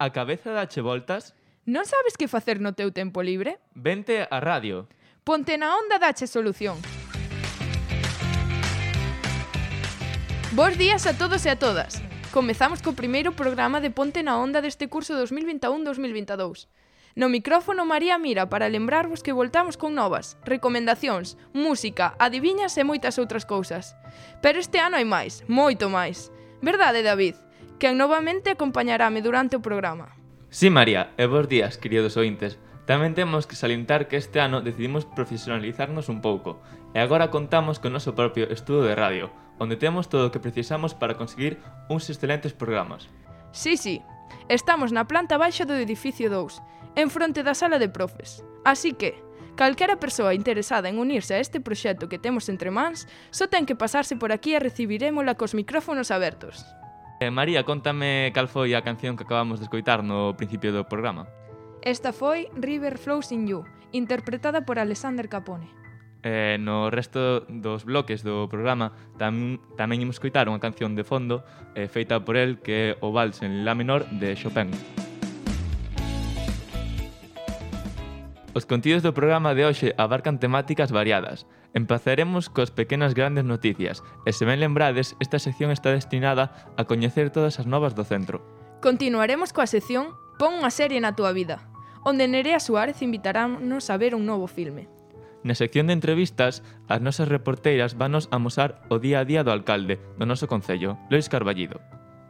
A cabeza dache voltas? Non sabes que facer no teu tempo libre? Vente a radio. Ponte na onda dache solución. Bos días a todos e a todas. Comezamos co primeiro programa de Ponte na Onda deste curso 2021-2022. No micrófono María Mira para lembrarvos que voltamos con novas, recomendacións, música, adiviñas e moitas outras cousas. Pero este ano hai máis, moito máis. Verdade, David? quen novamente acompañarame durante o programa. Sí, María, e bons días, queridos ointes. Tamén temos que salientar que este ano decidimos profesionalizarnos un pouco, e agora contamos con noso propio estudo de radio, onde temos todo o que precisamos para conseguir uns excelentes programas. Sí, sí, estamos na planta baixa do edificio 2, en fronte da sala de profes. Así que, calquera persoa interesada en unirse a este proxecto que temos entre mans, só ten que pasarse por aquí e recibirémola cos micrófonos abertos. Eh, María, contame cal foi a canción que acabamos de escoitar no principio do programa. Esta foi River Flows in You, interpretada por Alexander Capone. Eh, no resto dos bloques do programa tam, tamén imos coitar unha canción de fondo eh, feita por el que é o Vals en La menor de Chopin. Música Os contidos do programa de hoxe abarcan temáticas variadas. Empazaremos cos pequenas grandes noticias, e se ben lembrades, esta sección está destinada a coñecer todas as novas do centro. Continuaremos coa sección Pon unha serie na túa vida, onde Nerea Suárez invitarános a ver un novo filme. Na sección de entrevistas, as nosas reporteiras vanos amosar o día a día do alcalde do noso concello, Lois Carballido.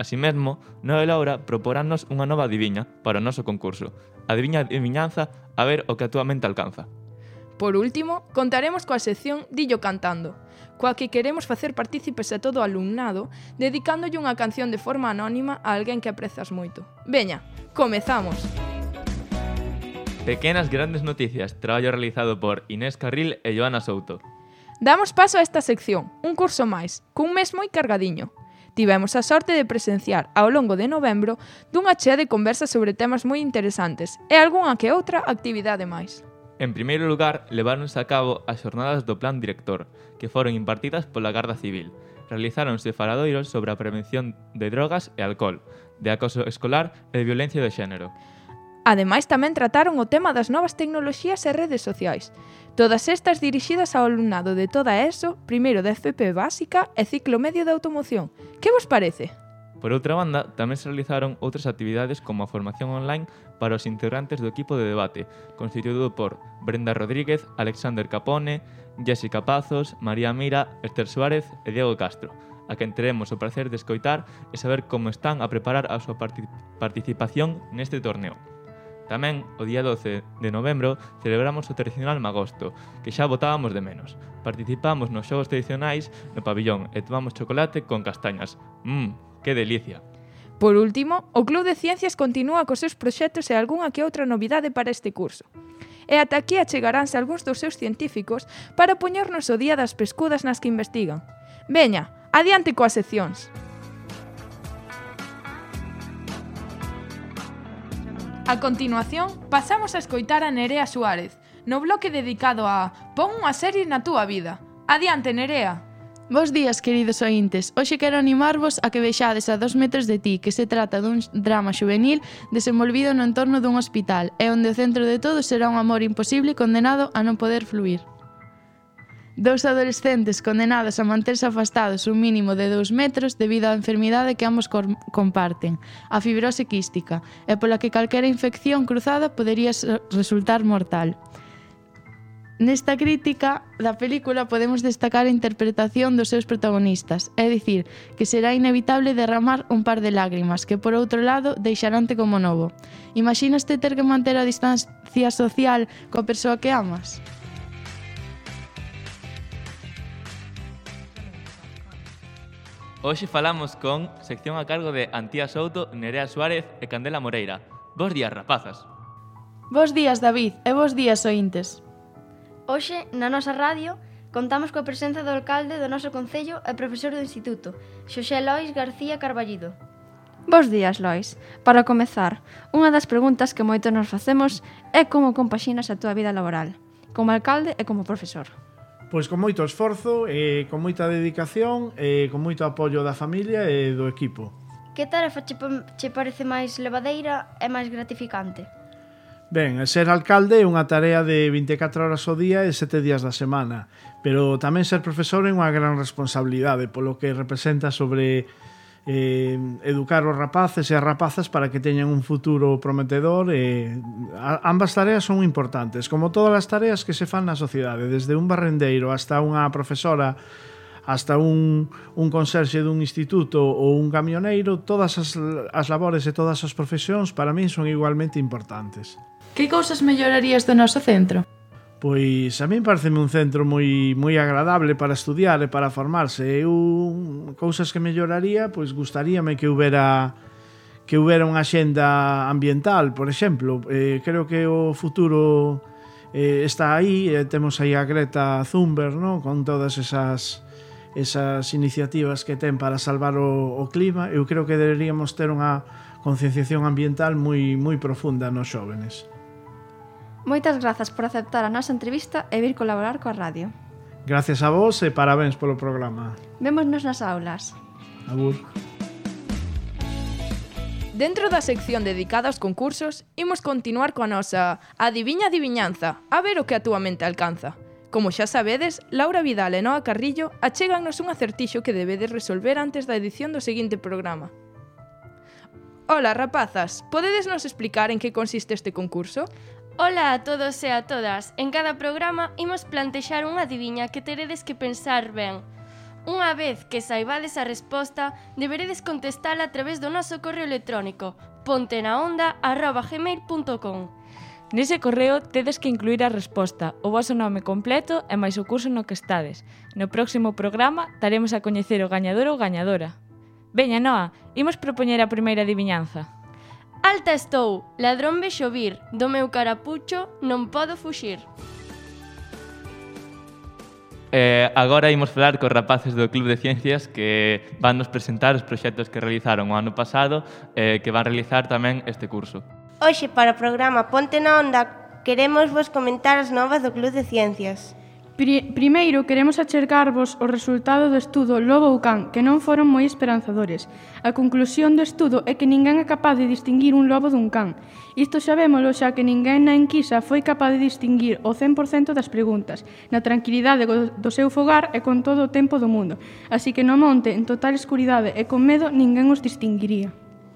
Así mesmo, Noel Laura proporános unha nova adivinha para o noso concurso, Adiviña adivinanza a ver o que a túa mente alcanza. Por último, contaremos coa sección Dillo Cantando, coa que queremos facer partícipes a todo o alumnado dedicándolle unha canción de forma anónima a alguén que aprezas moito. Veña, comezamos! Pequenas grandes noticias, traballo realizado por Inés Carril e Joana Souto. Damos paso a esta sección, un curso máis, cun mes moi cargadiño, tivemos a sorte de presenciar ao longo de novembro dunha chea de conversas sobre temas moi interesantes e algunha que outra actividade máis. En primeiro lugar, leváronse a cabo as xornadas do Plan Director, que foron impartidas pola Garda Civil. Realizáronse faladoiros sobre a prevención de drogas e alcohol, de acoso escolar e de violencia de xénero. Ademais, tamén trataron o tema das novas tecnoloxías e redes sociais, todas estas dirixidas ao alumnado de toda a ESO, primeiro de FP básica e ciclo medio de automoción. Que vos parece? Por outra banda, tamén se realizaron outras actividades como a formación online para os integrantes do equipo de debate, constituído por Brenda Rodríguez, Alexander Capone, Jessica Pazos, María Mira, Esther Suárez e Diego Castro, a quen teremos o placer de escoitar e saber como están a preparar a súa parti participación neste torneo. Tamén, o día 12 de novembro, celebramos o tradicional Magosto, que xa botábamos de menos. Participamos nos xogos tradicionais no pabillón e tomamos chocolate con castañas. Mmm, que delicia! Por último, o Club de Ciencias continúa cos seus proxectos e algunha que outra novidade para este curso. E ata aquí achegaránse algúns dos seus científicos para poñernos o día das pescudas nas que investigan. Veña, adiante coas seccións. A continuación, pasamos a escoitar a Nerea Suárez, no bloque dedicado a Pon unha serie na túa vida. Adiante, Nerea! Bos días, queridos ointes. Hoxe quero animarvos a que vexades a dos metros de ti, que se trata dun drama juvenil desenvolvido no entorno dun hospital, e onde o centro de todo será un amor imposible condenado a non poder fluir. Dous adolescentes condenados a manterse afastados un mínimo de 2 metros debido á enfermidade que ambos comparten, a fibrose quística, e pola que calquera infección cruzada podería resultar mortal. Nesta crítica da película podemos destacar a interpretación dos seus protagonistas, é dicir, que será inevitable derramar un par de lágrimas que, por outro lado, deixaránte como novo. Imaginaste ter que manter a distancia social coa persoa que amas? Hoxe falamos con sección a cargo de Antía Souto, Nerea Suárez e Candela Moreira. Bos días, rapazas. Bos días, David, e bos días, ointes. Hoxe, na nosa radio, contamos coa presenza do alcalde do noso concello e profesor do instituto, Xosé Lois García Carballido. Bos días, Lois. Para comezar, unha das preguntas que moito nos facemos é como compaxinas a túa vida laboral, como alcalde e como profesor. Pois con moito esforzo, eh, con moita dedicación, eh, con moito apoio da familia e do equipo. Que tarefa che, che parece máis levadeira e máis gratificante? Ben, ser alcalde é unha tarea de 24 horas ao día e 7 días da semana, pero tamén ser profesor é unha gran responsabilidade, polo que representa sobre eh, educar os rapaces e as rapazas para que teñan un futuro prometedor e eh, ambas tareas son importantes como todas as tareas que se fan na sociedade desde un barrendeiro hasta unha profesora hasta un, un conserxe dun instituto ou un camioneiro todas as, as labores e todas as profesións para min son igualmente importantes Que cousas mellorarías do noso centro? Pois a min pareceme un centro moi moi agradable para estudiar e para formarse. Eu cousas que melloraría, pois gustaríame que houbera que houbera unha axenda ambiental, por exemplo. Eh, creo que o futuro eh, está aí, eh, temos aí a Greta Thunberg, no? con todas esas esas iniciativas que ten para salvar o, o clima. Eu creo que deberíamos ter unha concienciación ambiental moi moi profunda nos xóvenes. Moitas grazas por aceptar a nosa entrevista e vir colaborar coa radio. Gracias a vos e parabéns polo programa. Vémonos nas aulas. Agur. Dentro da sección dedicada aos concursos, imos continuar coa nosa Adiviña Adiviñanza, a ver o que a túa mente alcanza. Como xa sabedes, Laura Vidal e Noa Carrillo achégannos un acertixo que debedes resolver antes da edición do seguinte programa. Ola, rapazas, podedes nos explicar en que consiste este concurso? Ola a todos e a todas. En cada programa imos plantexar unha adiviña que teredes que pensar ben. Unha vez que saibades a resposta, deberedes contestala a través do noso correo electrónico pontenaonda.gmail.com Nese correo tedes que incluir a resposta, o vosso nome completo e máis o curso no que estades. No próximo programa daremos a coñecer o gañador ou gañadora. Veña, Noa, imos propoñer a primeira adivinanza. Alta estou, ladrón vexo vir, do meu carapucho non podo fuxir. Eh, agora imos falar cos rapaces do Club de Ciencias que van nos presentar os proxectos que realizaron o ano pasado e eh, que van realizar tamén este curso. Hoxe, para o programa Ponte na Onda, queremos vos comentar as novas do Club de Ciencias. Pri primeiro, queremos achergarvos o resultado do estudo Lobo ou Can, que non foron moi esperanzadores. A conclusión do estudo é que ninguén é capaz de distinguir un lobo dun can. Isto xa vémolo xa que ninguén na enquisa foi capaz de distinguir o 100% das preguntas, na tranquilidade do seu fogar e con todo o tempo do mundo. Así que no monte, en total escuridade e con medo, ninguén os distinguiría.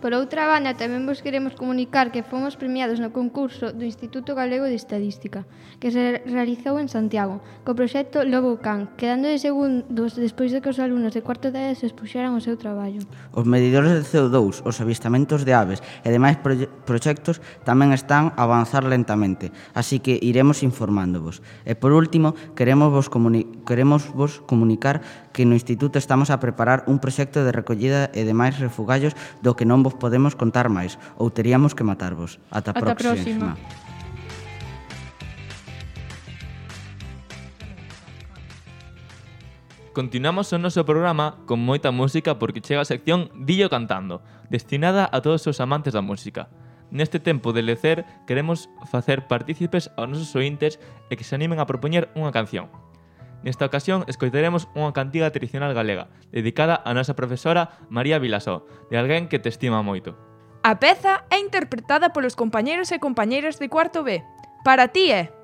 Por outra banda, tamén vos queremos comunicar que fomos premiados no concurso do Instituto Galego de Estadística, que se realizou en Santiago, co proxecto Lobo Can, quedando de segundos despois de que os alumnos de cuarto de se expuxeran o seu traballo. Os medidores de CO2, os avistamentos de aves e demais proxectos tamén están a avanzar lentamente, así que iremos informándovos. E por último, queremos vos, comuni queremos vos comunicar que no Instituto estamos a preparar un proxecto de recollida e demais refugallos do que non vos podemos contar máis, ou teríamos que matarvos. Ata, Ata próxima. próxima. Continuamos o noso programa con moita música porque chega a sección Dillo Cantando, destinada a todos os amantes da música. Neste tempo de lecer queremos facer partícipes aos nosos ointes e que se animen a propoñer unha canción. Nesta ocasión escoitaremos unha cantiga tradicional galega, dedicada á nosa profesora María Vilasó, de alguén que te estima moito. A peza é interpretada polos compañeros e compañeiras de cuarto B. Para ti é... Eh?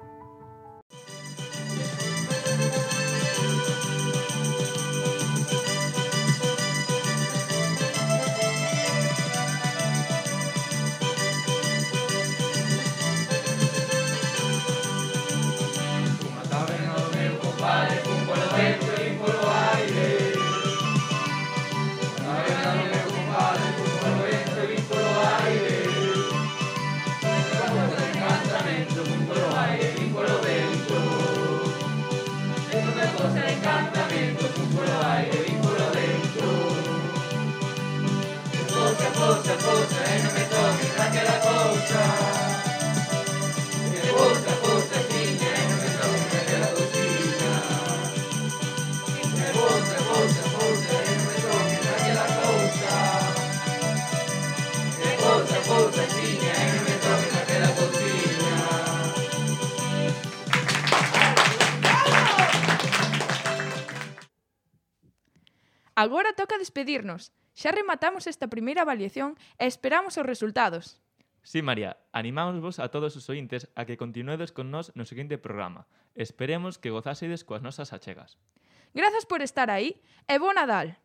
Agora toca despedirnos. Xa rematamos esta primeira avaliación e esperamos os resultados. Sí, María, animámosvos a todos os ointes a que continuedes con nós no seguinte programa. Esperemos que gozásedes coas nosas achegas. Grazas por estar aí e bo Nadal!